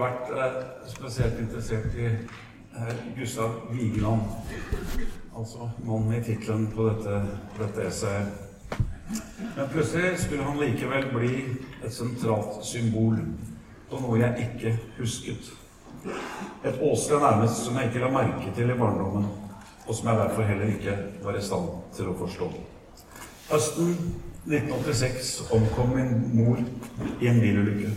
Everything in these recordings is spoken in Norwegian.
vært eh, spesielt interessert i eh, Gustav Vigeland. Altså mannen i tittelen på dette, dette essayet. Men plutselig skulle han likevel bli et sentralt symbol på noe jeg ikke husket. Et åsted nærmest som jeg ikke la merke til i barndommen, og som jeg derfor heller ikke var i stand til å forstå. Høsten 1986 omkom min mor i en bilulykke.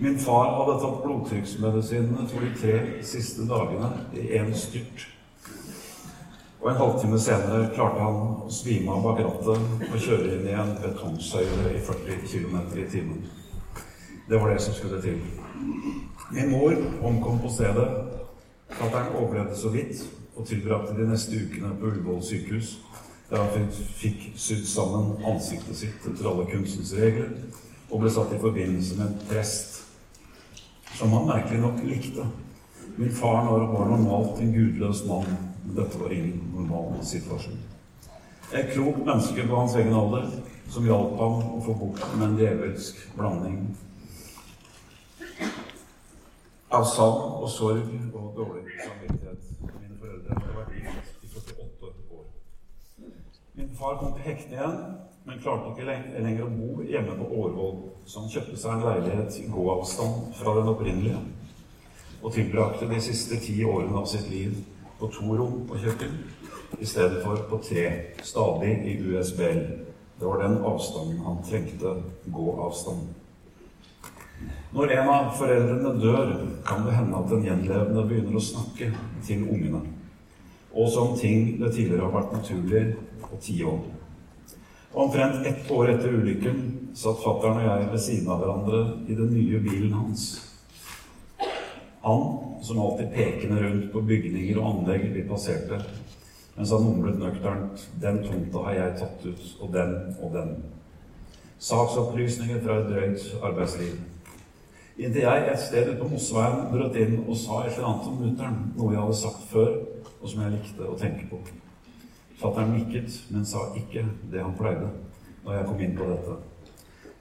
Min far hadde tatt blodtrykksmedisinene for de tre siste dagene i én styrt. Og en halvtime senere klarte han å svime av bak rattet og kjøre inn i en betongsøyle i 40 km i timen. Det var det som skulle til. Min mor omkom på stedet. Fatter'n overlevde så vidt og tilbrakte de neste ukene på Ullevål sykehus, der han fikk sydd sammen ansiktet sitt etter alle kunstens regler og ble satt i forbindelse med en prest som han merkelig nok likte. Min far var normalt en gudløs mann dette var ingen normal situasjon. Et klokt menneske på hans egen alder som hjalp ham å få bort med en djevelsk blanding av savn og sorg og dårlig samvittighet. Mine foreldre hadde vært gift i 48 år. Min far kom til hektene igjen, men klarte ikke lenger å bo hjemme på Årvoll, så han kjøpte seg en leilighet i gåavstand fra den opprinnelige, og tilbrakte de siste ti årene av sitt liv på to rom og kjøkken i stedet for på tre, stadig i USBL. Det var den avstanden han trengte gåavstand. Når en av foreldrene dør, kan det hende at den gjenlevende begynner å snakke til ungene. Også om ting det tidligere har vært naturlig å tie om. Omtrent ett år etter ulykken satt fattern og jeg ved siden av hverandre i den nye bilen hans. Han, som alltid pekende rundt på bygninger og anlegg vi passerte, mens han mumlet nøkternt 'Den tomta har jeg tatt ut, og den og den'. Saksopplysninger fra et drøyt arbeidsliv. Inntil jeg et sted ute på Mosseveien brøt inn og sa et eller annet om mutter'n, noe jeg hadde sagt før, og som jeg likte å tenke på. Fatter'n nikket, men sa ikke det han pleide når jeg kom inn på dette.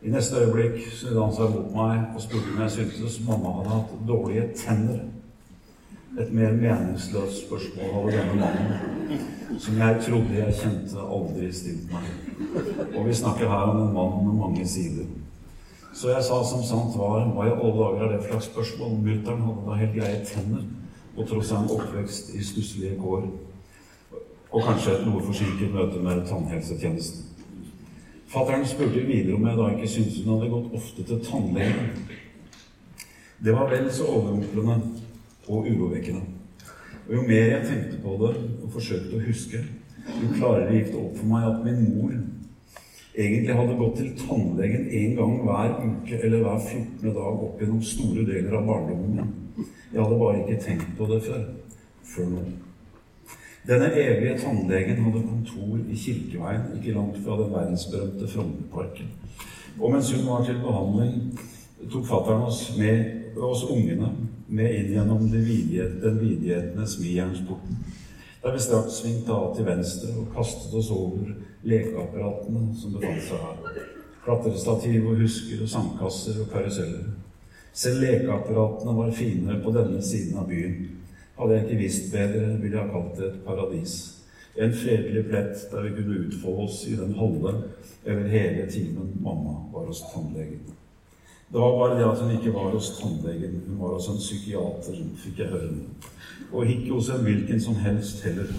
I neste øyeblikk snudde han seg mot meg og spurte om jeg syntes mamma hadde hatt dårlige tenner. Et mer meningsløst spørsmål hadde denne mannen, som jeg trodde jeg kjente, aldri stilt meg. Og vi snakker her om en mann med mange sider. Så jeg sa som sant var, hva i alle dager er det for slags spørsmål? Mutter'n hadde da helt greie tenner, og tross en oppvekst i stusselige kår. Og kanskje et noe forsinket møte med tannhelsetjenesten. Fattern spurte videre om jeg da ikke syntes hun hadde gått ofte til tannlegen. Det var vel så overrumplende og urovekkende. Og jo mer jeg tenkte på det og forsøkte å huske, jo klarere gikk det opp for meg at min mor egentlig hadde gått til tannlegen en gang hver uke eller hver 14. dag opp gjennom store deler av barndommen min. Jeg hadde bare ikke tenkt på det før. Før nå. Denne evige tannlegen hadde kontor i Kirkeveien, ikke langt fra den verdensberømte Frognerparken. Og mens hun var til behandling, tok fattern oss oss ungene med inn gjennom den vidgjetende smijernsporten, der vi straks svingte av til venstre og kastet oss over lekeapparatene som befant seg her. Klatrestativ og husker og sandkasser og karuseller. Selv lekeapparatene var finere på denne siden av byen hadde jeg ikke visst bedre, ville jeg kalt det et paradis. En fredelig plett der vi kunne utfolde oss i den halve eller hele timen mamma var hos tannlegen. Det var bare det at hun ikke var hos tannlegen. Hun var hos en psykiater, fikk jeg høre. Og ikke hos en hvilken som helst heller,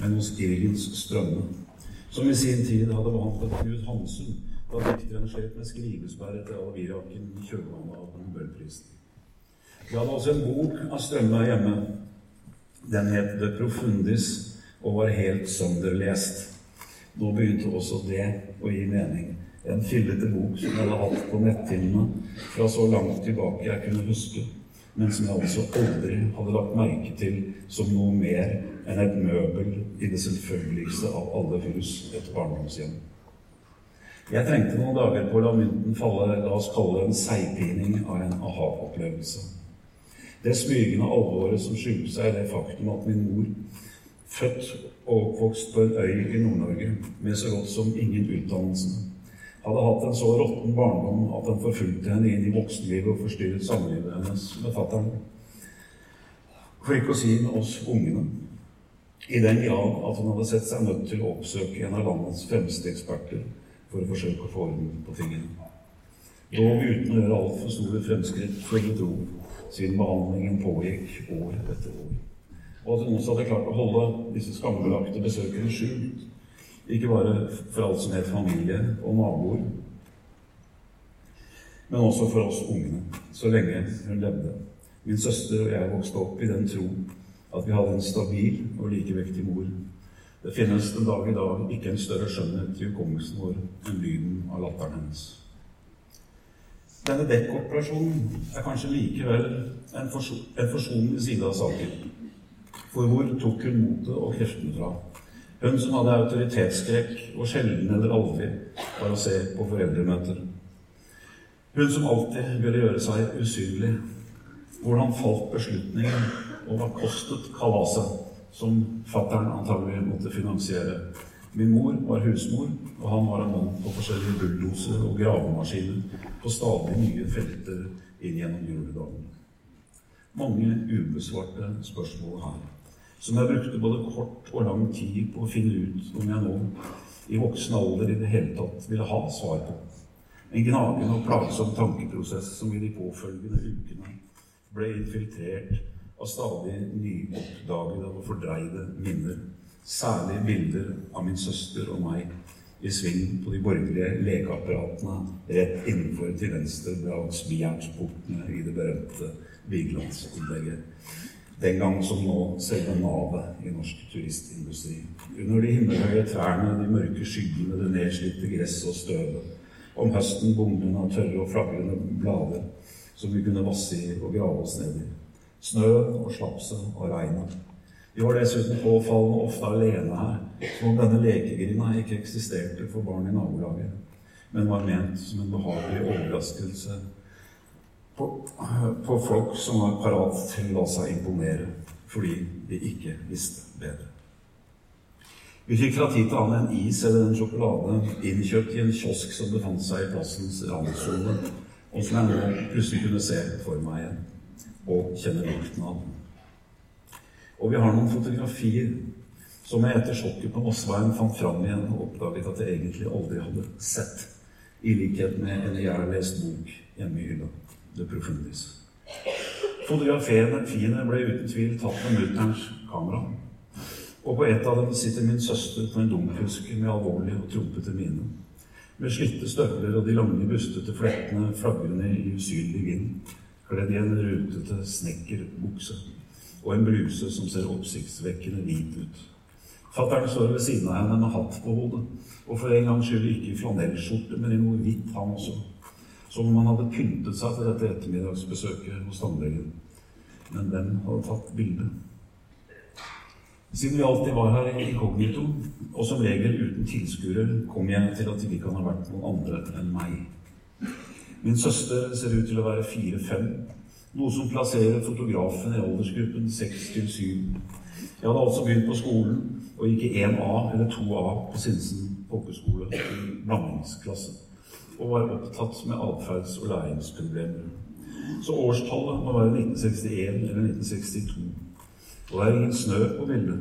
men hos Irgens Strømme, som i sin tid hadde behandlet Knut Hansen da dikteren slet med skrivesperre til Alviraken i kjølvannet av Nobelprisen. Vi hadde også en bok av Strømme hjemme den het De Profundis og var helt sønderlest. Nå begynte også det å gi mening. En fillete bok som jeg hadde hatt på netthinnene fra så langt tilbake jeg kunne huske, men som jeg altså aldri hadde lagt merke til som noe mer enn et møbel i det selvfølgeligste av alle hus, et barndomshjem. Jeg trengte noen dager på å la mynten falle, la oss kalle det en seigpining av en aha-opplevelse. Det smygende alvoret som skyldte seg i det faktum at min mor, født og oppvokst på en øy i Nord-Norge med så godt som ingen utdannelse, hadde hatt en så råtten barndom at den forfulgte henne inn i voksenlivet og forstyrret samlivet hennes med fattern. For ikke å si med oss ungene. I den grad at hun hadde sett seg nødt til å oppsøke en av landets fremste eksperter for å forsøke å få orden på tingene. Dog uten å gjøre altfor store fremskritt, for å tro, siden behandlingen pågikk år etter år. Og at hun også hadde klart å holde disse skambelagte besøkene skjult ikke bare for alt som het familie og naboer, men også for oss ungene, så lenge hun levde. Min søster og jeg vokste opp i den tro at vi hadde en stabil og likevektig mor. Det finnes den dag i dag ikke en større skjønnhet i hukommelsen vår enn lyden av latteren hennes. Denne dekkoperasjonen er kanskje likevel en, forson en forsonende side av saken. For hvor tok hun motet og kreftene fra? Hun som hadde autoritetsskrekk og sjelden eller aldri var å se på foreldremøter. Hun som alltid ville gjøre seg usynlig. Hvordan falt beslutningen, og hva kostet kalaset, som fattern antagelig måtte finansiere? Min mor var husmor, og han var en mann på forskjellige bulldosere og gravemaskiner på stadig nye felter inn gjennom juledagen. Mange ubesvarte spørsmål her som jeg brukte både kort og lang tid på å finne ut om jeg nå, i voksen alder, i det hele tatt ville ha svar på. En gnagende og plagsom tankeprosess som i de påfølgende ukene ble infiltrert av stadig nyoppdagede og fordreide minner. Særlig bilder av min søster og meg i sving på de borgerlige lekeapparatene rett innenfor til venstre bak smijernsportene i det berømte Vigelandsanlegget den gang som nå selve navet i norsk turistindustri. Under de himmelhøye trærne, de mørke skyggene, det nedslitte gresset og støvet. Om høsten bomben av tørre og flagrende blader som vi kunne vasse i og grave oss ned i. Snø og slapset og regnet. Vi var dessuten påfallende ofte alene her, som om denne lekegrinda ikke eksisterte for barn i nabolaget, men var ment som en behagelig overraskelse på, på folk som var parat til å la seg imponere fordi de ikke visste bedre. Vi fikk fra tid til annen en is eller en sjokolade innkjøpt i en kiosk som befant seg i plassens randsone, og som jeg nå plutselig kunne se for meg igjen og kjenne lukten av. Og vi har noen fotografier som jeg etter sjokket på Mossveien fant fram igjen og oppdaget at jeg egentlig aldri hadde sett, i likhet med en jeg lest bok hjemme i hylla The profundis. Fotografiene ble uten tvil tatt med mutterns kamera. Og på et av dem sitter min søster på en dunkhuske med alvorlig og trompete mine. Med slitte støvler og de lange, bustete flettene flagrende i usynlig vind, kledd i en rutete snekkerbukse og en bluse som ser oppsiktsvekkende hvit ut. Fattern står ved siden av henne med hatt på hodet, og for en gangs skyld ikke i flanellskjorte, men i noe hvitt, han også som om han hadde pyntet seg til dette ettermiddagsbesøket hos tannlegen. Men hvem hadde tatt bildet? Siden vi alltid var her i inkognito, og som regel uten tilskuere, kom jeg til at det ikke kan ha vært noen andre enn meg. Min søster ser ut til å være fire-fem, noe som plasserer fotografen i aldersgruppen seks til syv. Jeg hadde altså begynt på skolen og gikk i 1A eller 2A på Sinsen folkeskole i blandingsklasse og var opptatt med atferds- og læringsproblemer. Så årstallet må være 1961 eller 1962. Og det er ingen snø på bildet,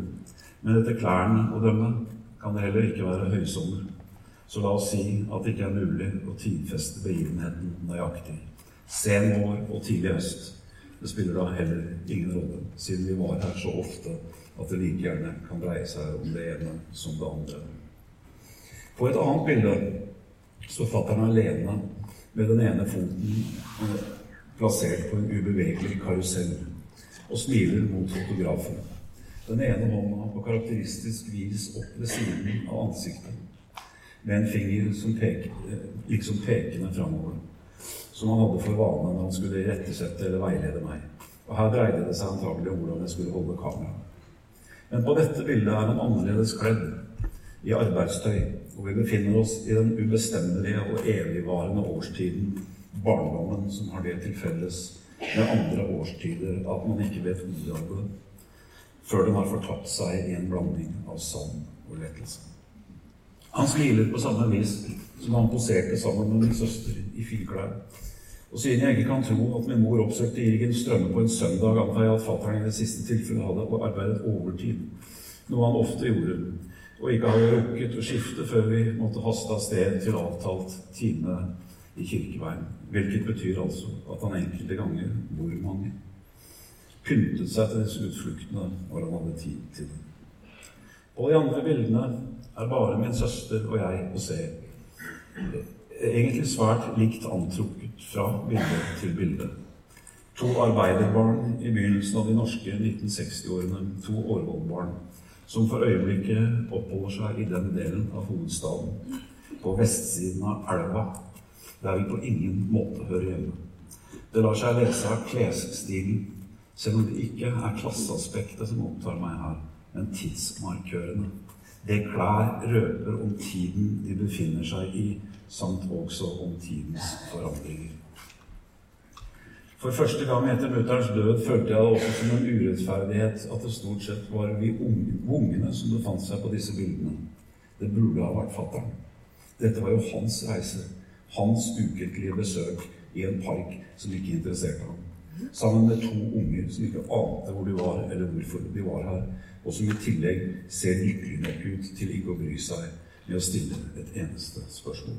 men etter klærne å dømme kan det heller ikke være høysommer. Så la oss si at det ikke er mulig å tidfeste begivenheten nøyaktig. Sen vår og tidlig høst. Det spiller da heller ingen rolle, siden vi var her så ofte at det like gjerne kan dreie seg om det ene som det andre. På et annet bilde så fatter han alene med den ene foten eh, plassert på en ubevegelig karusell og smiler mot fotografen. Den ene hånda på karakteristisk vis opp ved siden av ansiktet, med en finger som peker, eh, liksom pekende framover, som han hadde for vane når han skulle irettesette eller veilede meg. Og her dreide det seg antagelig om hvordan jeg skulle holde kameraet. Men på dette bildet er han annerledes kledd, i arbeidstøy og vi befinner oss i den ubestemmelige og evigvarende årstiden, barndommen, som har det til felles med andre årstider at man ikke vet ordet av det før den har fortapt seg i en blanding av savn og lettelse. Han smiler på samme vis som han poserte sammen med min søster i filklær. Og siden jeg ikke kan tro at min mor oppsøkte Irgen Strømme på en søndag, antar jeg at fattern i det siste tilfellet hadde arbeidet overtid, noe han ofte gjorde, og ikke hadde rukket å skifte før vi måtte haste av sted til avtalt time i Kirkeveien. Hvilket betyr altså at han enkelte ganger, hvor mange, pyntet seg til disse utfluktene når han hadde tid til det. På de andre bildene er bare min søster og jeg å se. Egentlig svært likt antrukket fra bilde til bilde. To arbeiderbarn i begynnelsen av de norske 1960-årene. To Årvoll-barn som for øyeblikket oppholder seg i den delen av hovedstaden, på vestsiden av elva, der vi på ingen måte hører hjemme. Det lar seg lese av klesstilen, selv om det ikke er klasseaspektet som opptar meg her men tidsmarkørene. Det klær røper om tiden de befinner seg i, samt også om tidens forandringer. For første gang etter mutterns død følte jeg det også som en urettferdighet at det stort sett var vi ungene som befant seg på disse bildene. Det burde ha vært fattern. Dette var jo hans reise, hans ukentlige besøk i en park som ikke interesserte ham. Sammen med to unger som ikke ante hvor de var, eller hvorfor de var her, og som i tillegg ser lykkelig nok ut til ikke å bry seg med å stille et eneste spørsmål.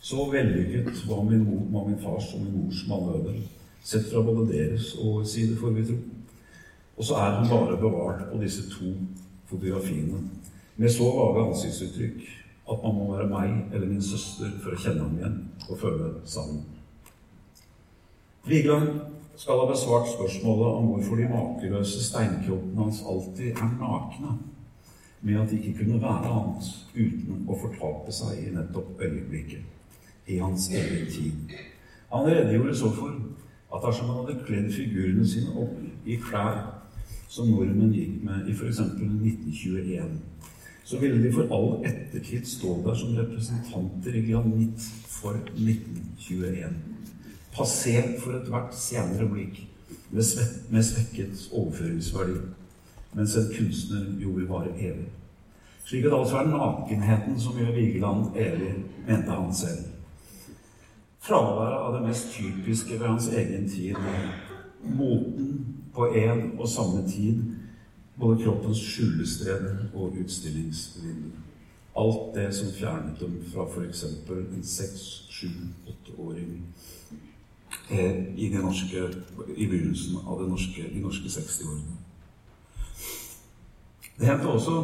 Så vellykket var min, mor, var min fars og min mors manøver, sett fra både deres og side, får vi tro. Og så er hun bare bevart på disse to fotografiene med så vage ansiktsuttrykk at man må være meg eller min søster for å kjenne ham igjen og føle sammen. Vigeland skal ha besvart spørsmålet om hvorfor de makeløse steinkroppene hans alltid er nakne, med at de ikke kunne være annet uten å fortape seg i nettopp øyeblikket, i hans egen tid. Han redegjorde så for at dersom han hadde kledd figurene sine opp i klær som nordmenn gikk med i f.eks. 1921, så ville de for all ettertid stå der som representanter i granitt for 1921 passé for ethvert senere blikk med, svekket overføringsverdi, mens en kunstner jo vil vare evig. Slik at det altså er nakenheten som gjør Vigeland evig, mente han selv. Fraværet av det mest typiske ved hans egen tid, moten på en og samme tid, både kroppens skjulested og utstillingsvindu. Alt det som fjernet dem fra f.eks. en seks, sju, åtteåring Eh, i, norske, i begynnelsen av norske, de norske 60-årene. Det hendte også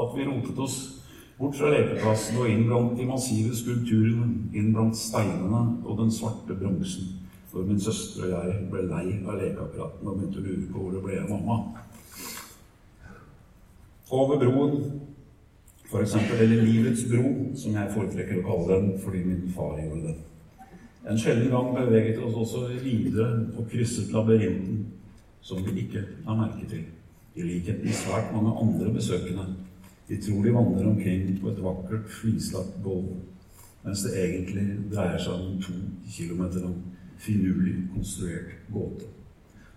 at vi rotet oss bort fra lekeplassen og inn blant de massive skulpturene, inn blant steinene og den svarte bronsen, når min søster og jeg ble lei av lekeapparatene og begynte å lure på hvor det ble av mamma. Over broen, eksempel, eller Livets bro, som jeg foretrekker å kalle den fordi min far gjorde det. En sjelden gang beveget oss også videre og krysset labyrinten, som vi ikke har merke til, i likhet med svært mange andre besøkende. De tror de vandrer omkring på et vakkert, flislagt gulv, mens det egentlig dreier seg om to kilometer lang, finurlig konstruert gåte.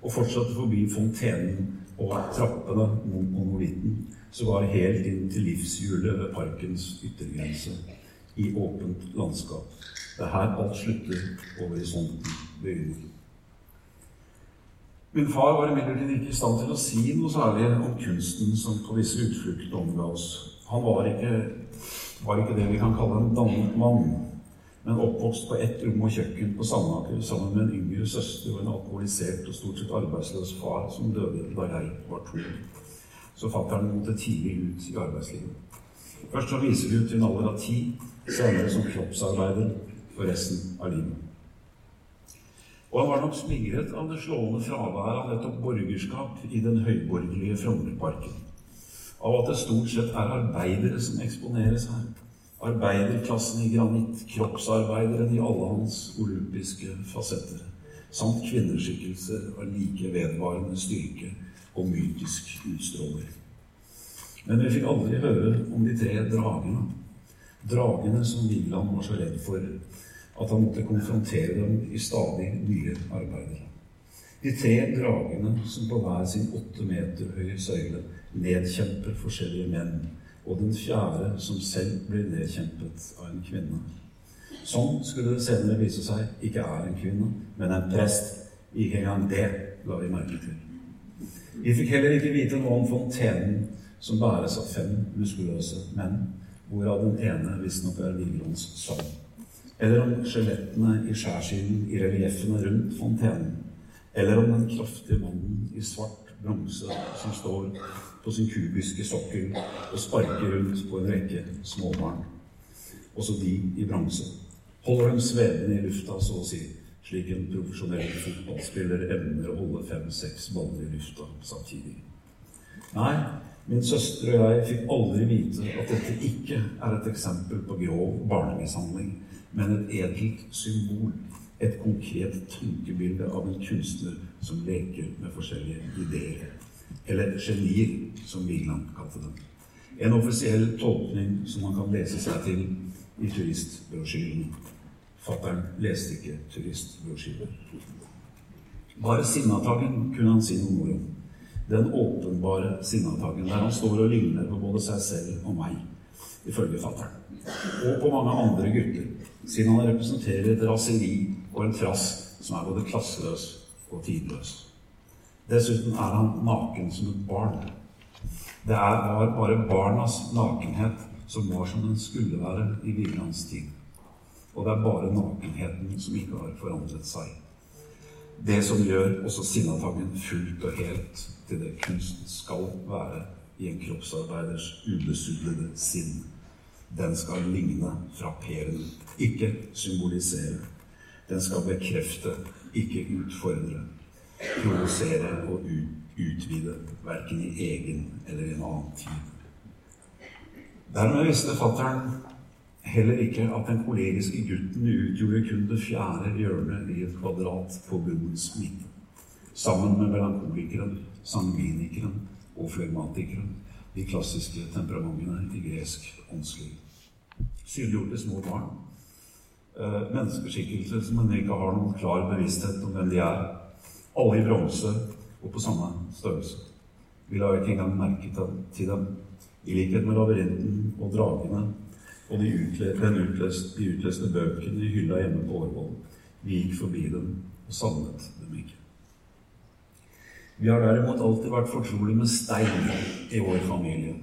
Og fortsatte forbi fontenen og trappene mot monolitten, var helt inn til livshjulet ved parkens yttergrense, i åpent landskap. Det er her alt slutter og horisonten begynner. Min far var imidlertid ikke i stand til å si noe særlig om kunsten som på visse utflukter omga oss. Han var ikke, var ikke, det vi kan kalle en dannet mann, men oppvokst på ett rom og kjøkken på Sandaker sammen med en yngre søster og en alkoholisert og stort sett arbeidsløs far som døde da jeg var to. Så fatter'n måtte tidlig ut i arbeidslivet. Først så viser vi ut i en alder av ti, senere som kroppsarbeider for resten av livet. Og han var nok smigret av det slående fraværet av nettopp borgerskap i den høyborgerlige Frognerparken. Av at det stort sett er arbeidere som eksponeres her. Arbeiderklassen i granitt, kroppsarbeideren i alle hans olympiske fasetter. Samt kvinneskikkelser av like vedvarende styrke og mytisk utstråler. Men vi fikk aldri høre om de tre dragene. Dragene som Vigeland var så redd for at han måtte konfrontere dem i stadig nye arbeider. De tre dragene som på hver sin åtte meter høye søyle nedkjemper forskjellige menn og den fjerde som selv blir nedkjempet av en kvinne. Sånn skulle det senere vise seg ikke er en kvinne, men en prest. Ikke engang det la vi merke til. Vi fikk heller ikke vite noe om fontenen som bæres av fem muskuløse menn, hvorav den ene visstnok er Vigrons sønn. Eller om skjelettene i skjærsilden i relieffene rundt fontenen. Eller om den kraftige mannen i svart bronse som står på sin kubiske sokkel og sparker rundt på en rekke småbarn. Også de i bronse. Holder dem svevende i lufta, så å si, slik en profesjonell fotballspiller evner å holde fem-seks baller i lufta samtidig. Nei, min søster og jeg fikk aldri vite at dette ikke er et eksempel på grov barnemishandling, men et edelt symbol. Et konkret tankebilde av en kunstner som leker med forskjellige ideer. Eller genier, som Wigland kalte dem. En offisiell tolkning som man kan lese seg til i turistbrosjyren. Fattern leste ikke turistbrosjyrer. Bare Sinnataggen kunne han si noe om. Den åpenbare Sinnataggen der han står og ligner på både seg selv og meg, ifølge fattern. Og på mange andre gutter, siden han representerer et raseri og en trass som er både klasseløs og tidløs. Dessuten er han naken som et barn. Det er bare barnas nakenhet som var som den skulle være i Vigelands tid. Og det er bare nakenheten som ikke har forandret seg. Det som gjør også Sinnataggen fullt og helt til det kunsten skal være i en kroppsarbeiders ubesudlede sinn. Den skal ligne frapperende, ikke symbolisere. Den skal bekrefte, ikke utfordre. Provosere og utvide, verken i egen eller i en annen tid. Dermed visste fattern heller ikke at den kollegiske gutten utgjorde kun det fjerde hjørnet i et kvadrat på bunnens midte. Sammen med melankolikeren, sangvinikeren og flegmatikeren, de klassiske temperamentene i gresk åndsliv. Synliggjorte små barn. Eh, menneskeskikkelser som ennå ikke har noen klar bevissthet om hvem de er. Alle i bronse og på samme størrelse. Vi la ikke engang merke til dem. I likhet med labyrinten og dragene og de, utleste, de utløste bøkene i hylla hjemme på Årvoll. Vi gikk forbi dem og savnet dem ikke. Vi har derimot alltid vært fortrolig med stein i vår familie.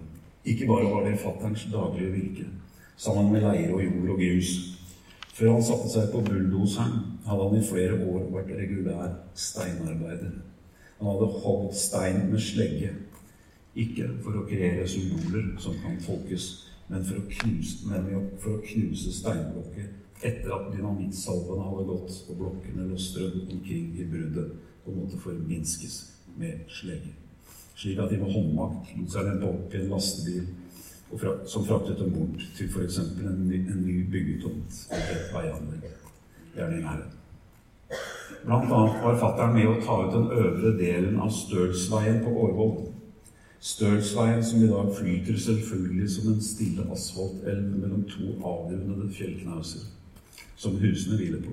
Ikke bare var det fatterns daglige virke, sammen med leire og jord og grus. Før han satte seg på bulldoseren, hadde han i flere år vært regulær steinarbeider. Han hadde holdt stein med slegge, ikke for å kreere symboler som kan tolkes men for å knuse, for knuse steinblokker etter at dynamittsalvene hadde gått og blokkene lå strødd omkring i bruddet og måtte forminskes med slegge. Slik at de med håndmakt lot seg lempe opp i en lastebil fra, som fraktet dem bort til f.eks. En, en ny byggetomt eller et veianlegg. Gjerne i nærheten. Blant annet var fattern med å ta ut den øvre delen av Stølsveien på Årvoll Stølsveien, som i dag flyter selvfølgelig som en stille asfaltelv mellom to avrundede fjellknauser, som husene hviler på.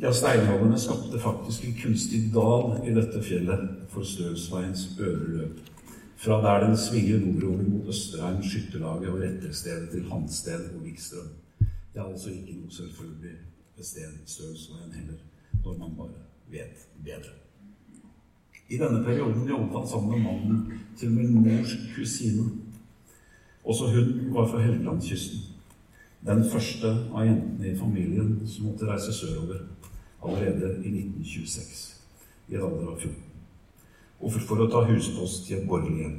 Ja, steinholderne skapte faktisk en kunstig dal i dette fjellet for Stølsveiens øvre løp. Fra der den svinger nordover mot Østerheim, skytterlaget og retterstedet til Hansted og Vikstrøm. Det er altså ikke noe selvfølgelig sted, Stølsveien heller, når man bare vet bedre. I denne perioden jobbet han sammen med mannen til min mors kusine. Også hun var fra Helgelandskysten. Den første av jentene i familien som måtte reise sørover allerede i 1926, i en alder av 14. Og for, å ta huspost i et borgerlig hjem.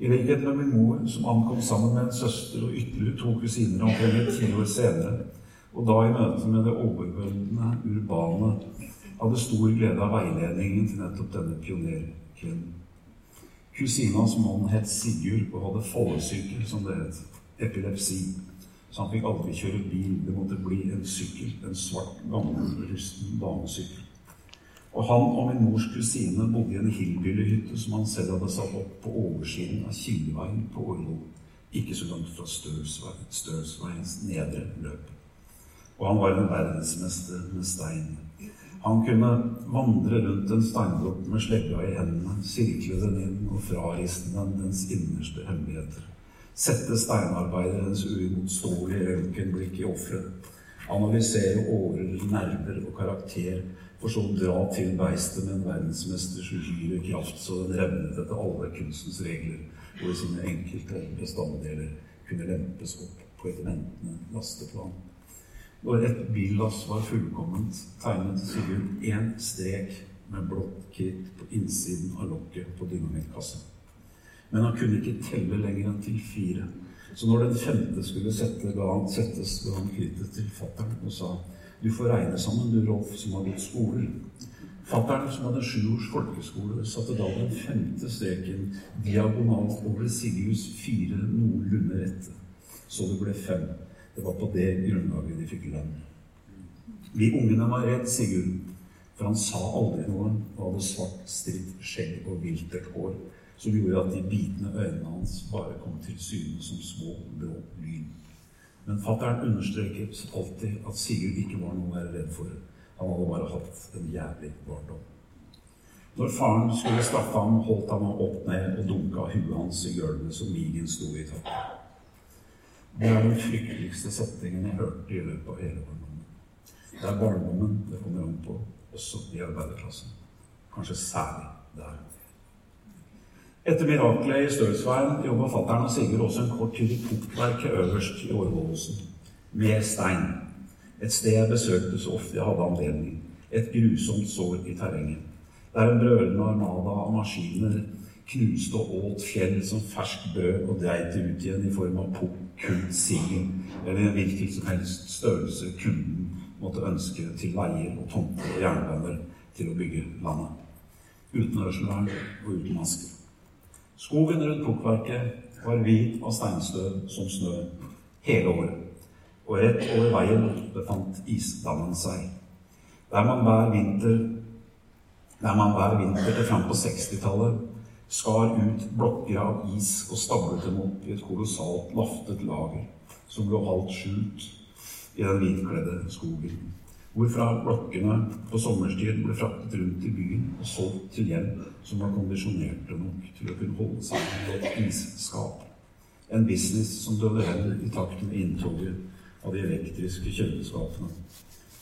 I likhet med min mor, som ankom sammen med en søster og ytterligere to kusiner omkring et år senere, og da i møte med det overveldende urbane hadde stor glede av veiledningen til nettopp denne pionerkvinnen. Kusinas mann het Sigurd og hadde foldesyke, som det het. Epilepsi. Så han fikk aldri kjøre bil. Det måtte bli en sykkel. En svart, gammel, rusten damesykkel. Og han og min mors kusine bodde i en hillbillyhytte som han selv hadde satt opp på oversiden av Kildeveien på Årvoll. Ikke så langt fra Støvsveiens nedre løp. Og han var en verdensmester med stein. Han kunne vandre rundt en steinblokk med slegga i hendene, sirkle den inn og frariste den dens innerste hemmeligheter. Sette steinarbeiderens uimotståelige røntgenblikk i offeret. Analysere årer, nerver og karakter, for så å dra til beistet med en verdensmesters uhyre kraft, så den revnet etter alle kunstens regler, i sine enkelte bestanddeler kunne lempes opp på et ventende lasteplan. Når et billass var fullkomment, tegnet Sigurd én strek med blått kritt på innsiden av lokket på dynamittkassen. Men han kunne ikke telle lenger enn til fire. Så når den femte skulle sette, ga han, settes, ga han krittet til fattern og sa du får regne sammen, du Rolf, som har gått skolen. Fattern, som hadde sju års folkeskole, satte da den femte streken diagonalt over Sigurds fire noenlunde rette. Så det ble fem. Det var på det grunnlaget de fikk lønn. Vi ungene var redd Sigurd, for han sa aldri noe og hadde svart, stritt skjegg og viltert hår som gjorde at de bitende øynene hans bare kom til syne som små, blå lyn. Men fattern understreket alltid at Sigurd ikke var noe å være redd for. Han hadde bare hatt en jævlig barndom. Når faren skulle straffe ham, holdt han ham opp ned og dunka huet hans i gulvet som migen sto i taket. Det er den frykteligste settingen jeg hørte i løpet av hele barndommen. Det er barndommen det kommer an på, også i arbeiderklassen. Kanskje særlig der. Etter miraklet i Stølsveien jobba fattern og Sigurd også en kort tid i portverket øverst i Årvollåsen. Med stein. Et sted jeg besøkte så ofte jeg hadde anledning. Et grusomt sår i terrenget. Der en brølende armada av maskiner knuste og åt fjell som fersk bød og dreit det ut igjen i form av pukk, eller en hvilken som helst størrelse kunden måtte ønske til veier og tomter og jernbaner til å bygge landet. Uten rørselvern og uten masker. Skogen rundt pukkverket var hvit av steinstøv som snø hele året. Og rett over veien befant isdammen seg. Der man hver vinter der man hver vinter til fram på 60-tallet skar ut blokker av is og stablet dem opp i et kolossalt laftet lager som lå halvt skjult i den hvitkledde skogen. Hvorfra blokkene på sommerstid ble fraktet rundt i byen og solgt til hjem som var kondisjonerte nok til å kunne holde seg i et isskap. En business som døde hen i takt med inntoget av de elektriske kjøleskapene,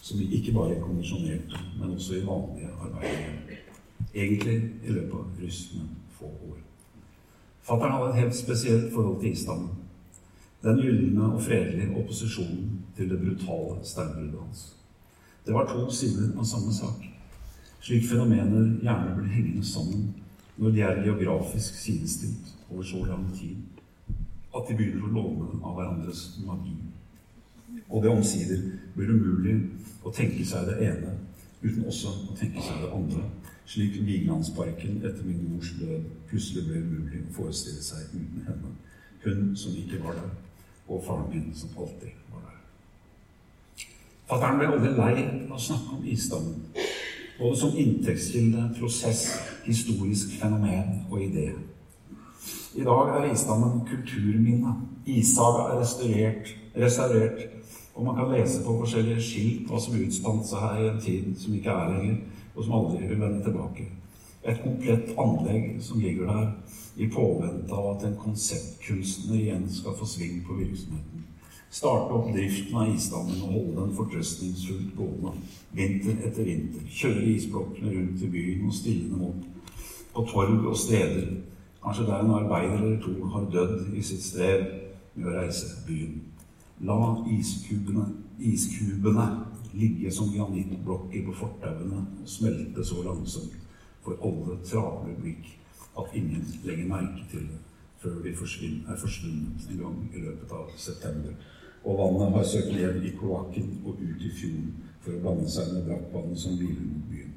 som ikke bare er kondisjonerte, men også i vanlige arbeider. Egentlig i løpet av rystende få år. Fattern hadde et helt spesielt forhold til istammen. Den gylne og fredelige opposisjonen til det brutale steinbruddet hans. Det var to sider av samme sak. Slik fenomener gjerne blir hengende sammen når de er geografisk sidestilt over så lang tid at de begynner å låne av hverandres magi. Og det omsider blir umulig å tenke seg det ene uten også å tenke seg det andre slik Vigelandsparken etter min mors død plutselig ble umulig å forestille seg uten henne. Hun som ikke var der, og faren min som alltid. Fattern ble aldri lei av å snakke om visdom, både som inntektskilde, prosess, historisk fenomen og idé. I dag er isdammen kulturminne. Ishaga er restaurert, restaurert, og man kan lese på forskjellige skilt hva som utspant seg her i en tid som ikke er lenger og som aldri vil vende tilbake. Et komplett anlegg som ligger der i påvente av at en konseptkunstner igjen skal få sving på virksomheten. Starte opp driften av isdammen og holde den fortrøstningsfullt gående. Vinter etter vinter. Kjøre isblokkene rundt i byen og stille dem opp. På torg og steder. Kanskje der en arbeider eller to har dødd i sitt strev med å reise byen. La iskubene, iskubene ligge som granittblokker på fortauene og smelte så langsomt for alle travle blikk at ingen legger merke til det før de er forsvunnet en gang i løpet av september. Og vannet har søkt ned i kloakken og ut i fjorden for å blande seg med brakkvannet som hviler mot byen.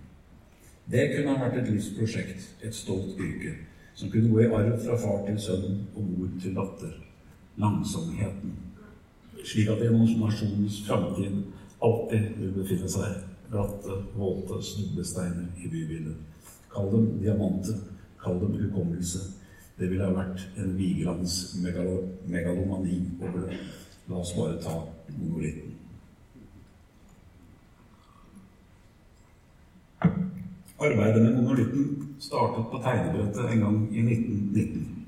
Det kunne ha vært et livsprosjekt, et stolt yrke, som kunne gå i arv fra far til sønn og mor til datter. Langsomheten. Slik at nasjonens framtid alltid vil befinne seg bratte, våte snublesteiner i bybildet. Kall dem diamanter, kall dem hukommelse. Det ville ha vært en Vigelands megalo megalomani over det. La oss bare ta monolitten. Arbeidet med monolitten startet på tegnebrettet en gang i 1919.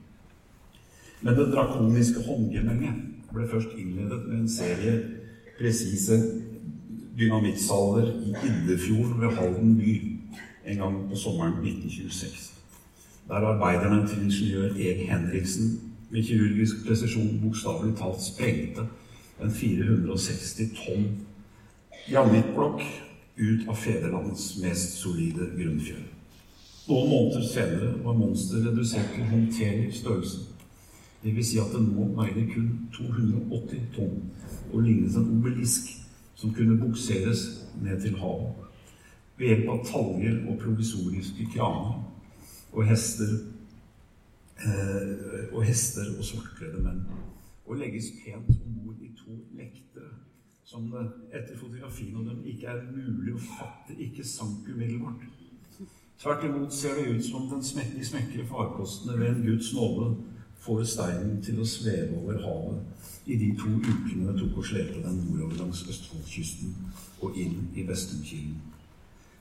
Men det drakoniske håndgemenget ble først innledet med en serie presise dynamittsalver i Iddefjorden ved Halden by en gang på sommeren 1926. Der arbeiderne til ingeniør Erik Henriksen med kirurgisk presisjon bokstavelig talt sprengte en 460 tonn granittblokk ut av fedrelandets mest solide grunnfjell. Noen måneder senere var monsteret redusert til håndterlig størrelse. Det vil si at det nå veide kun 280 tonn og lignet en obelisk som kunne bukseres ned til havet ved hjelp av taljer og provisoriske kraner og hester og hester og svartkledde menn. Og legges pent om bord i to lektere som det etter fotografien av dem ikke er mulig å fatte ikke sank umiddelbart. Tvert imot ser det ut som den de smekre farkostene ved en Guds nåde får steinen til å sveve over havet i de to ukene det tok å slepe den nordover langs Østfoldkysten og inn i Vestumkilen.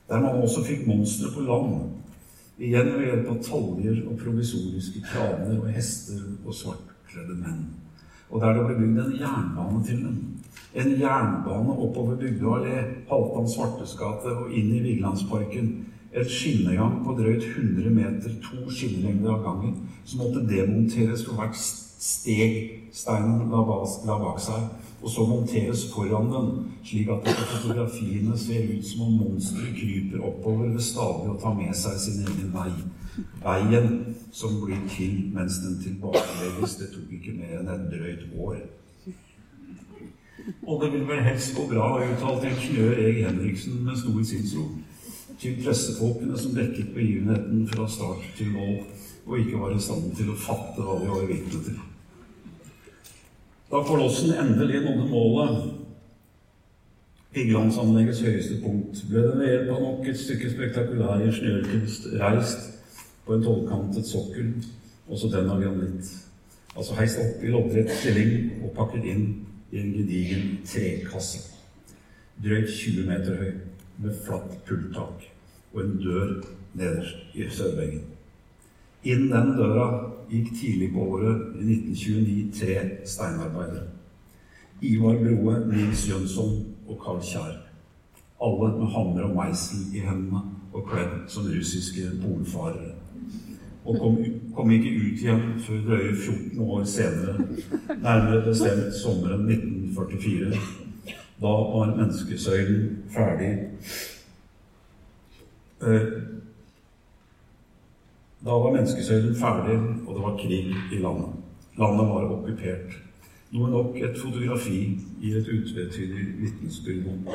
Der man også fikk monstre på land, igjen ved hjelp av taljer og provisoriske kraner og hester og svartkledde menn. Og der det ble bygd en jernbane til dem. En jernbane oppover Bygdø allé, Halvdan Svartes gate og inn i Vigelandsparken et skinnegang på drøyt 100 meter, to skinnelengder av gangen, som måtte demonteres for hvert steg steinen la, bak seg, og så monteres foran den, slik at fotografiene ser ut som om monsteret kryper oppover ved stadig å ta med seg sin egen vei. Veien som blir til mens den tilbakelegges. Det tok ikke mer enn et drøyt år. Og det vil vel helst gå bra, uttalte ingeniør Eg Henriksen med stor sinnsro til pressefolkene som dekket begivenheten fra start til mål, og ikke var i stand til å fatte hva de var vitne til. Da kolossen endelig nådde målet, Vigelandsanleggets høyeste punkt, ble det ved hjelp av nok et stykke spektakulær ingeniørkunst reist på en tolvkantet sokkel, også den av granitt. Altså heist opp i loddrett stilling og pakket inn i en gedigen trekasse. Drøyt 20 meter høy med flatt pulttak og en dør nederst i sørveggen. Inn den døra gikk tidlig på året i 1929 tre steinarbeidere. Ivar Broe, Nils Jønsson og Karl Kjær. Alle med hammer og meisel i hendene og kledd som russiske polfarere. Og kom, kom, ikke ut igjen før drøye 14 år senere, nærmere bestemt sommeren 1944 da var menneskesøylen ferdig. Eh, da var menneskesøylen ferdig, og det var krig i landet. Landet var okkupert. Noe nok et fotografi gir et utvetydig vitnesbyrd om.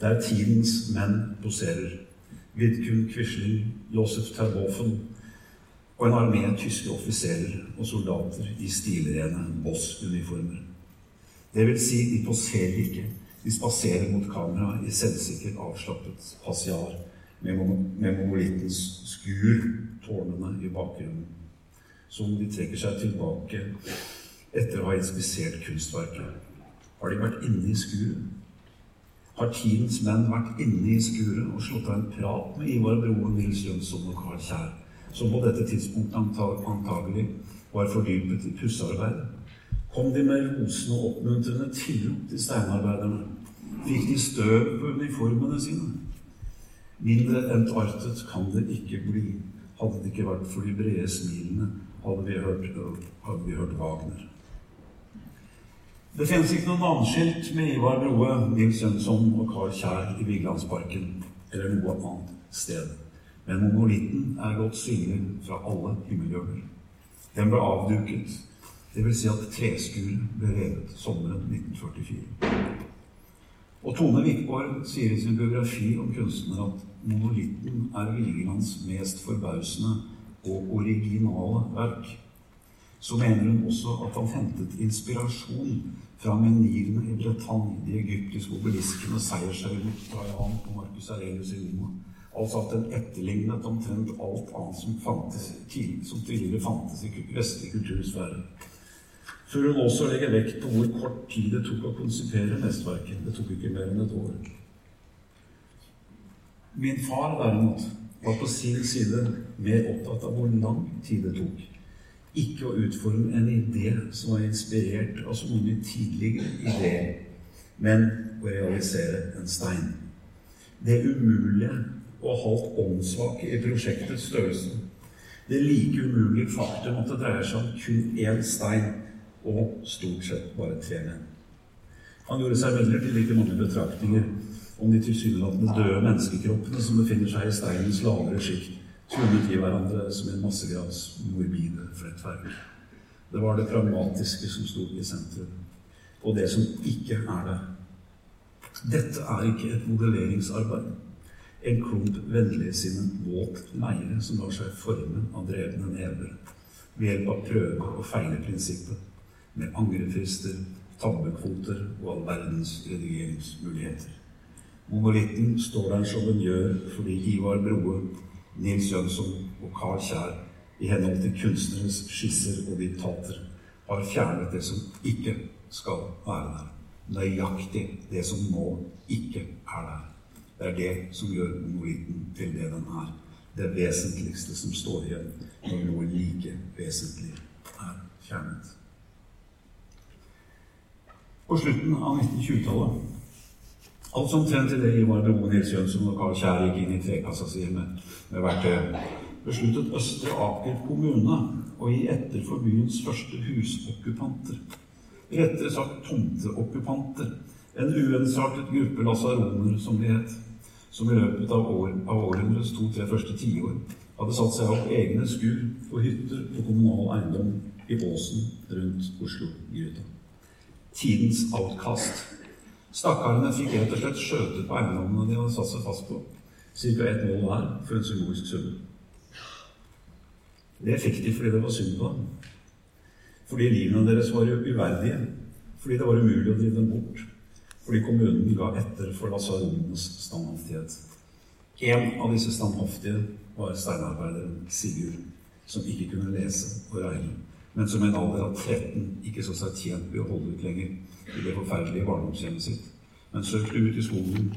Der tidens menn poserer. Vidkun Quisling, Josef Terboven og en armé tyske offiserer og soldater i stilrene Boss-uniformer. Det vil si, de poserer ikke. De spaserer mot kamera i selvsikkert avslappet passiar med, med monolittens skur, tårnene i bakgrunnen. Som de trekker seg tilbake etter å ha inspisert kunstverket. Har de vært inne i skuret? Har tidens menn vært inne i skuret og slått av en prat med Ivar Broen, Nils Jønsson og Karl Kjær, som på dette tidspunktet antagelig var fordypet i pussearbeid? Kom de med rosende og oppmuntrende tilrop til steinarbeiderne? Fikk de støv på uniformene sine? Mindre entartet kan det ikke bli. Hadde det ikke vært for de brede smilene, hadde vi hørt, hadde vi hørt Wagner. Det finnes ikke noe navneskilt med Ivar Broe, Nils Jønsson og Karl Kjær i Vigelandsparken eller noe annet sted. Men monolitten er godt synlig fra alle himmelhjørner. Den ble avduket, dvs. Si at treskuret ble revet sommeren 1944. Og Tone Wikborg sier i sin biografi om kunstner at monolitten er Vigelands mest forbausende og originale verk. Så mener hun også at han hentet inspirasjon fra menirene i Bretagne, de egyptiske obeliskene og seiershøydene Trajan og Marcus Aurelius i Roma. Altså at den etterlignet omtrent alt annet som, fantes, som tidligere fantes i vestlig kultursfære før hun også legger vekt på hvor kort tid det tok å konsipere mesterverket. Det tok ikke mer enn et år. Min far derimot var på sin side mer opptatt av hvor lang tid det tok. Ikke å utforme en idé som var inspirert av så mange tidligere ideer, men å realisere en stein. Det umulige og halvt åndssvake i prosjektets størrelse. Det like umulige faktum at det dreier seg om kun én stein og stort sett bare tre menn. Han gjorde seg veldig til like mange betraktninger om de tilsynelatende døde menneskekroppene som befinner seg i steinens lavere sjikt, tvunget i hverandre som en massegrads morbide flettverk. Det var det pragmatiske som sto i sentrum, og det som ikke er det. Dette er ikke et modelleringsarbeid. En klump vennligsinnet, våt leire som lar seg forme av drevne never ved hjelp av prøve- og feile-prinsippet, med angrefrister, tabbekvoter og all verdens redigeringsmuligheter. Monolitten står der som den gjør fordi Ivar Broe, Nils Jønsson og Carl Kjær i henhold til kunstnerens skisser og diktater har fjernet det som ikke skal være der. Nøyaktig det som nå ikke er der. Det er det som gjør monolitten til det den er. Det vesentligste som står igjen når noe like vesentlig er fjernet. På slutten av 1920-tallet Altså omtrent idet Ivar Broen Nils Jønsson og Karl Kjær gikk inn i trekassa si med, med verktøy, besluttet Østre Aker kommune å gi etter for byens første husokkupanter. Rettere sagt tomteokkupanter. En uensartet gruppe lasaroner, som de het. Som i løpet av, år, av århundrets to-tre første tiår hadde satt seg opp egne skur og hytter på kommunal eiendom i åsen rundt Oslo-gryta. Tidens outkast. Stakkarene fikk rett og slett skjøtet på eiendommene de hadde satt seg fast på. Ca. ett mål hver for en symbolsk sum. Det fikk de fordi det var synd på dem. Fordi livene deres var uverdige. Fordi det var umulig å drive dem bort. Fordi kommunen ga etter for lasaronenes standhaftighet. En av disse standhaftige var steinarbeideren Sigurd, som ikke kunne lese og regne, men som i en alder av 13 ikke så seg tjent ved å holde ut lenger i det forferdelige barndomshjemmet sitt, men søkte ut i skogen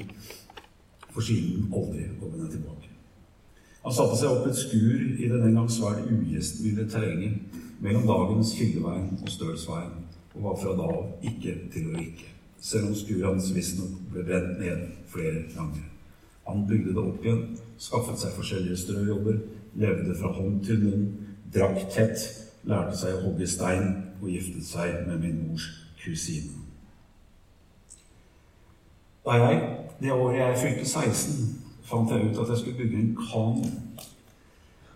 for siden aldri å vende tilbake. Han satte seg opp et skur i det den gang svært ugjestmilde terrenget mellom dagens Kildeveien og Stølsveien, og var fra da av ikke til å rikke, selv om skuret hans visstnok ble brent ned flere ganger. Han bygde det opp igjen, skaffet seg forskjellige strøjobber, levde fra hånd til munn, drakk tett, lærte seg å hogge stein og giftet seg med min mors kusine. Da jeg, det året jeg fylte 16, fant jeg ut at jeg skulle bygge en kano.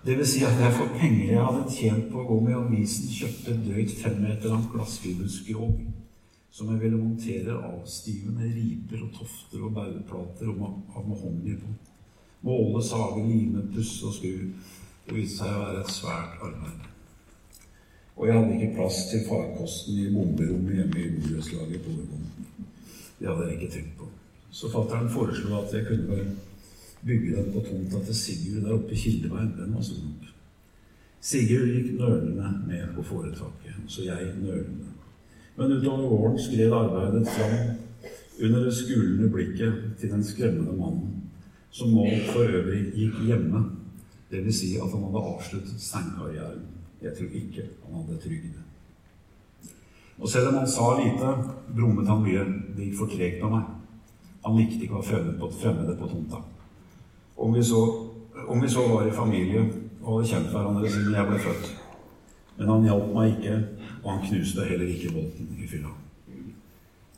Det vil si at jeg for penger jeg hadde tjent på å gå med avisen, kjøpte drøyt fem meter langt glassfiberskrog som jeg ville montere avstivende riper og tofter og bauplater av mahogni på. Måle, sage, lime, pusse og skru. Det viste seg å være et svært arbeid. Og jeg hadde ikke plass til farkosten i bomberommet hjemme i borettslaget på Årvoll. Det hadde jeg ikke tenkt på. Så fatter'n foreslo at jeg kunne bygge den på tomta til Sigurd der oppe i Kildeveien. Den var stor nok. Sigurd gikk nølende med på foretaket, så jeg nølende. Men utover våren skred arbeidet fram under det skulende blikket til den skremmende mannen, som nå for øvrig gikk hjemme, dvs. Si at han hadde avsluttet steinkarrieren. Jeg tror ikke han hadde trygd. Og selv om han sa lite, brummet han mye. Det gikk for tregt med meg. Han likte ikke å på, fremmede på tomta. Om vi, så, om vi, så, var i familie og hadde kjent hverandre siden jeg ble født. Men han hjalp meg ikke, og han knuste heller ikke bolten i fylla.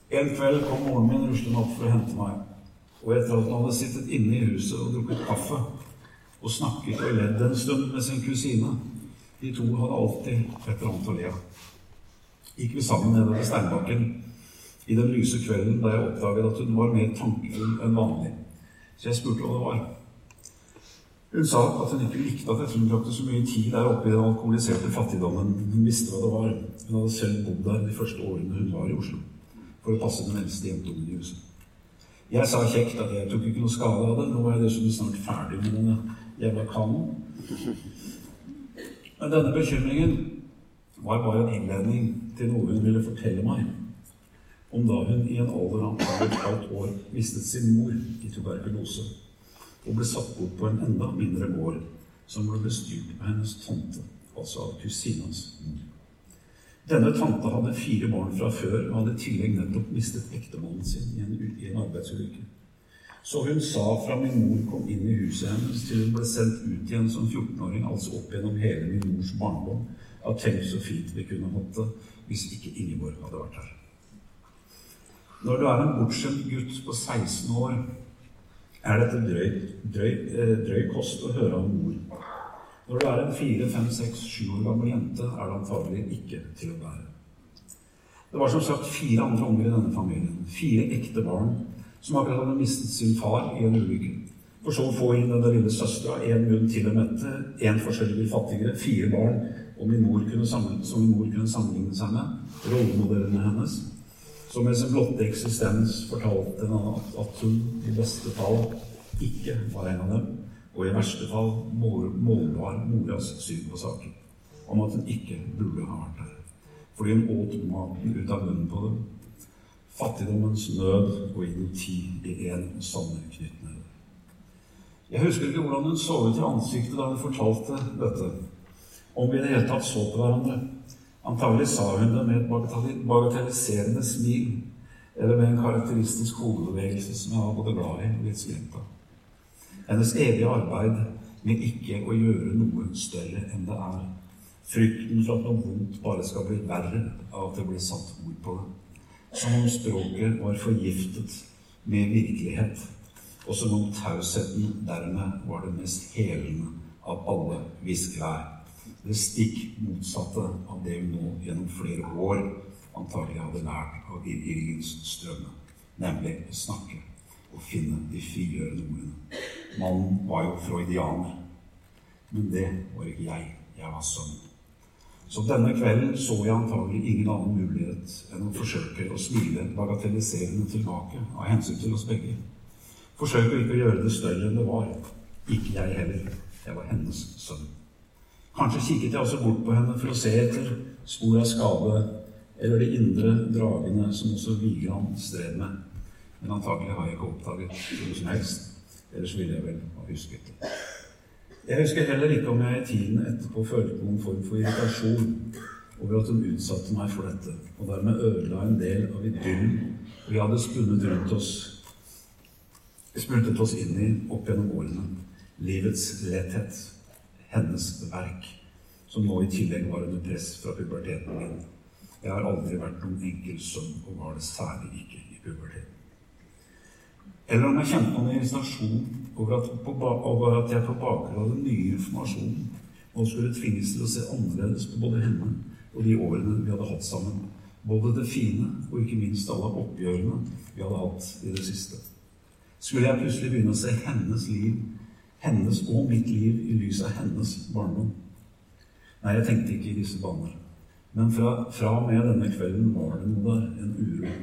En kveld kom moren min ruslende opp for å hente meg. Og etter at han hadde sittet inne i huset og drukket kaffe og snakket og ledd en stund med sin kusine De to hadde alltid et eller annet å le av. Gikk vi sammen nedover steinbakken i den lyse kvelden da jeg oppdaget at hun var mer tankefull enn vanlig. Så jeg spurte hva det var. Hun sa at hun ikke likte at jeg tilbrakte så mye tid der oppe i den alkoholiserte fattigdommen. Hun visste hva det var. Hun hadde selv bodd der de første årene hun var i Oslo. For å passe den eldste jentungen i huset. Jeg sa kjekt at jeg tok ikke noe skade av det. Nå var jeg dessuten snart ferdig med denne jævla kanoen. Men denne bekymringen var bare en innledning til noe hun ville fortelle meg om da hun i en alder av et halvt år mistet sin mor i tuberkulose og ble satt bort på en enda mindre gård, som ble bestyrt av hennes tante, altså av kusinas mor. Denne tante hadde fire barn fra før og hadde i tillegg nettopp mistet ektemannen sin i en, i en arbeidsulykke. Så hun sa fra min mor kom inn i huset hennes, til hun ble sendt ut igjen som 14-åring, altså opp gjennom hele min mors barndom, at tenk så fint vi kunne hatt det hvis ikke Ingeborg hadde vært her. Når du er en bortskjemt gutt på 16 år, er dette drøy, drøy, eh, drøy kost å høre om mor. Når du er en fire, fem, seks, sju år gammel jente, er det antagelig ikke til å bære. Det var som sagt fire andre unger i denne familien. Fire ekte barn som akkurat hadde mistet sin far i en ulykke. For så å få inn denne lille søstera, én munn til å mette, én forskjellig fattigere, fire barn og min mor kunne som min mor kunne sammenligne seg med, rollemodellene hennes, som med sin blotte eksistens fortalte henne at, at hun i beste fall ikke var en av dem, og i verste fall målbar moras syn på saken, om at hun ikke burde ha vært der, fordi hun åt maten ut av munnen på dem fattigdommens nød og idioti i en samme knyttneve. Jeg husker ikke hvordan hun så ut i ansiktet da hun fortalte dette. Om vi i det hele tatt så på hverandre. Antagelig sa hun det med et bagatelliserende smil, eller med en karakteristisk hodebevegelse som jeg var både glad i og litt skremt av. Hennes evige arbeid med ikke å gjøre noe større enn det er. Frykten for at noe vondt bare skal bli verre av at det blir satt ord på det som om språket var forgiftet med virkelighet, og som om tausheten dermed var det mest helende av alle hviskevær. Det stikk motsatte av det hun nå gjennom flere år antagelig hadde lært av Irgens strømme, nemlig å snakke og finne de frigjørende ordene. Mannen var jo freudianer, men det var ikke jeg. Jeg var sønn. Så denne kvelden så jeg antagelig ingen annen mulighet enn å forsøke å smile bagatelliserende tilbake av hensyn til oss begge. Forsøke ikke å gjøre det større enn det var. Ikke jeg heller. Jeg var hennes sønn. Kanskje kikket jeg også bort på henne for å se etter spor av skade eller de indre dragene som også Vigran stred med. Men antagelig har jeg ikke oppdaget noe som helst. Ellers ville jeg vel ha husket det. Jeg husker heller ikke om jeg i tiden etterpå følte noen form for irritasjon over at hun utsatte meg for dette, og dermed ødela en del av idyllen vi hadde spunnet rundt oss spunnet oss inn i opp gjennom årene. Livets letthet, hennes verk, som nå i tillegg var under press fra puberteten min. Jeg har aldri vært noen enkel sønn, og var det særlig ikke i puberteten. Eller om jeg kjente noen irritasjon over at, på, over at jeg på bakgrunn av den nye informasjonen nå skulle tvinges til å se annerledes på både henne og de årene vi hadde hatt sammen. Både det fine og ikke minst alle oppgjørene vi hadde hatt i det siste. Skulle jeg plutselig begynne å se hennes liv, hennes og mitt liv, i lys av hennes barndom? Nei, jeg tenkte ikke i disse baner. Men fra, fra og med denne kvelden var det noe der, en uro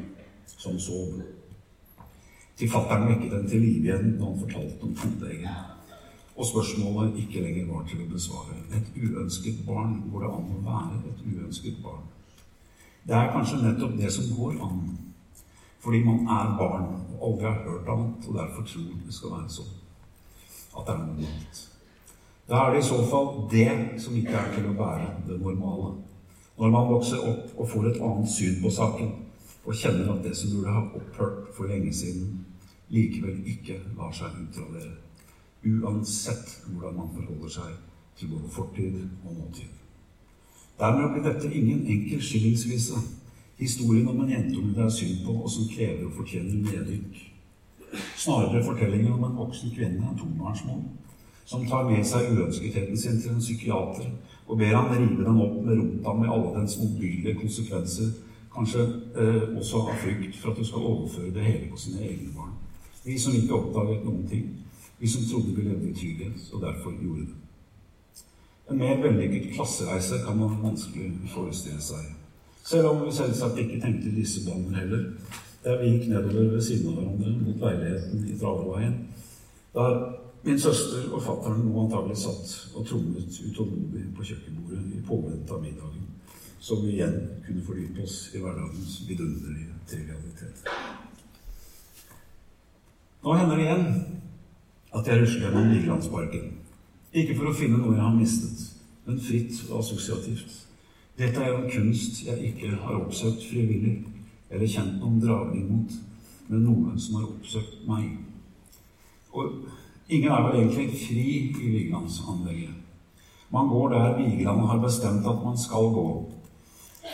som sov. Til fatter'n vekket den til live igjen da han fortalte om fotleggen. Og spørsmålet ikke lenger var til å besvare. Et uønsket barn. Går det an å være et uønsket barn? Det er kanskje nettopp det som går an. Fordi man er barn og aldri har hørt annet, og derfor tror det skal være sånn. At det er noe nytt. Da er det i så fall det som ikke er til å bære det normale. Når man vokser opp og får et annet syn på saken, og kjenner at det som burde ha opphørt for lenge siden, likevel ikke lar seg utradere. Uansett hvordan man forholder seg til både fortid og nåtid. Dermed blir dette ingen enkel skillingsvise. Historien om en jentunge det er synd på, og som krever og fortjener nedrykk. Snarere fortellingen om en voksen kvinne, en tobarnsmor, som tar med seg uønsketheten sin til en psykiater og ber han rive den opp med rota med alle dens mobile konsekvenser, kanskje eh, også av frykt for at du skal overføre det hele på sine egne barn. Vi som ikke oppdaget noen ting. Vi som trodde vi levde i trygghet, og derfor gjorde det. En mer vellykket klassereise kan man vanskelig forestille seg. Selv om vi selvsagt ikke tenkte disse baner heller. Der vi gikk nedover ved siden av hverandre mot leiligheten i Traverveien. Der min søster og fatter'n nå antagelig satt og trommet utålmodig på kjøkkenbordet i påvente av middagen, så vi igjen kunne fordype oss i hverdagens vidunderlige trivialitet. Nå hender det igjen at jeg rusler gjennom Vigelandsparken. Ikke for å finne noe jeg har mistet, men fritt og assosiativt. Dette er jo en kunst jeg ikke har oppsøkt frivillig eller kjent noen dragning mot, men noe som har oppsøkt meg. Og ingen er vel egentlig fri i Vigelandsanlegget. Man går der Vigeland har bestemt at man skal gå,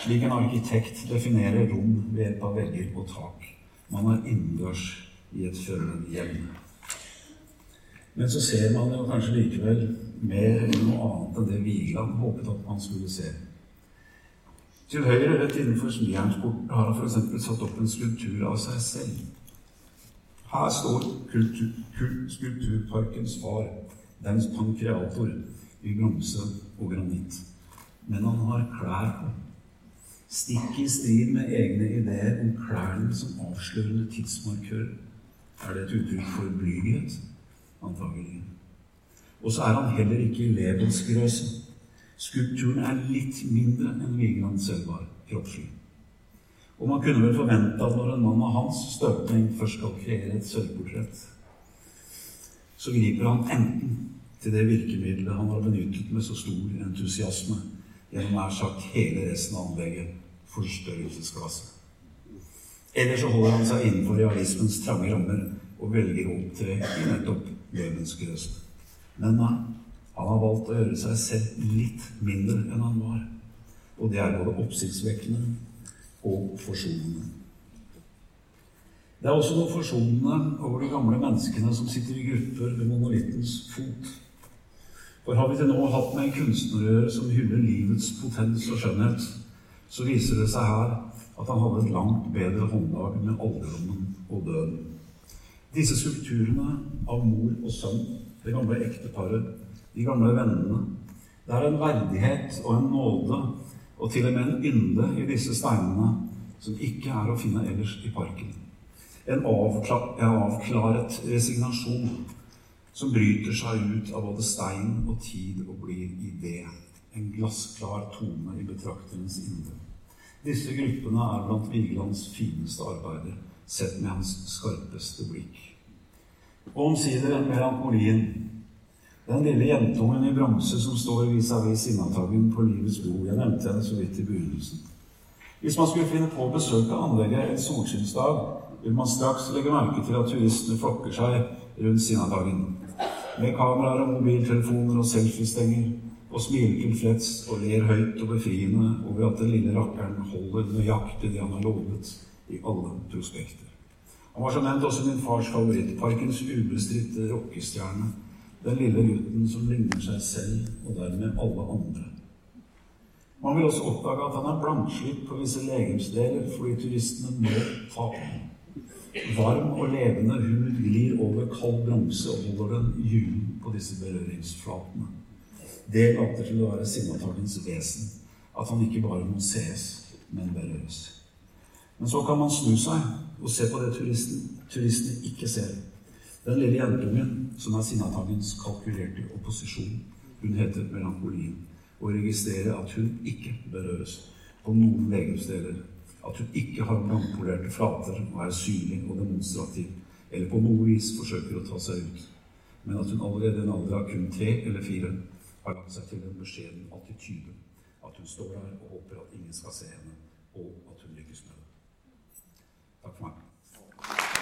slik en arkitekt definerer rom ved hjelp av vegger og tak. Man er innendørs i et hjem. Men så ser man jo kanskje likevel mer enn noe annet enn det Vigeland håpet at man skulle se. Til høyre, rett innenfor smijernsporten, har han f.eks. satt opp en skulptur av seg selv. Her står kultur, skulpturparkens far, dens pankreator, i bronse og granitt. Men han har klær på. Stikk i strid med egne ideer om klærne som avslørende tidsmarkør. Er det et uttrykk for blyghet? Antagelig. Og så er han heller ikke i levensgrøse. Skulpturen er litt mindre enn Vigeland selv var kroppslig. Og man kunne vel forvente at når en mann av hans støpning først skal kreere et sølvportrett, så griper han enten til det virkemidlet han har benyttet med så stor entusiasme gjennom nær sagt hele resten av anlegget forstørrelsesglasset. Eller så holder han seg innenfor realismens trange rammer og velger å opptre i nettopp levensgrøsen. Men nei, han har valgt å gjøre seg selv litt mindre enn han var. Og det er både oppsiktsvekkende og forsonende. Det er også noe forsonende over de gamle menneskene som sitter i grupper ved monolittens fot. For har vi til nå hatt med en kunstner som hyller livets potens og skjønnhet, så viser det seg her at han hadde et langt bedre håndlag med alderdommen og døden. Disse skulpturene av mor og sønn, det gamle ekteparet, de gamle vennene Det er en verdighet og en nåde og til og med en ynde i disse steinene som ikke er å finne ellers i parken. En avklaret resignasjon som bryter seg ut av både stein og tid og blir idé. En glassklar tone i betrakterens indre. Disse gruppene er blant Vigelands fineste arbeider, sett med hans skarpeste blikk. Og omsider melankolien. Den lille jentungen i bronse som står vis-à-vis Sinnataggen på livets bord. Jeg nevnte henne så vidt i begynnelsen. Hvis man skulle finne på å besøke anlegget en solskinnsdag, vil man straks legge merke til at turistene flokker seg rundt Sinadagen. Med kameraer og mobiltelefoner og selfiestenger og smiler tilfreds og ler høyt og befriende over at den lille rakkeren holder nøyaktig det han har lovet i alle prospekter. Han var som nevnt også min fars favoritt, parkens ubestridte rockestjerne. Den lille gutten som ligner seg selv og dermed alle andre. Man vil også oppdage at han er blankslitt på visse legemsdeler fordi turistene må ta på ham. Varm og levende hud glir over kald bronse og holder den gyllen på disse berøringsflatene. Det later til å være Sinnataggens vesen, at han ikke bare må sees, men berøres. Men så kan man snu seg og se på det turisten, turistene ikke ser. Den lille jentungen som er Sinnataggens kalkulerte opposisjon. Hun heter Melankolien. Og registrerer at hun ikke berøres på noen legemsdeler. At hun ikke har blankpolerte flater og er synlig og demonstrativ, eller på noe vis forsøker å ta seg ut. Men at hun allerede i en alder av kun tre eller fire har lagt seg til en beskjeden attityde. At hun står der og håper at ingen skal se henne, og at hun lykkes med det. Takk for meg.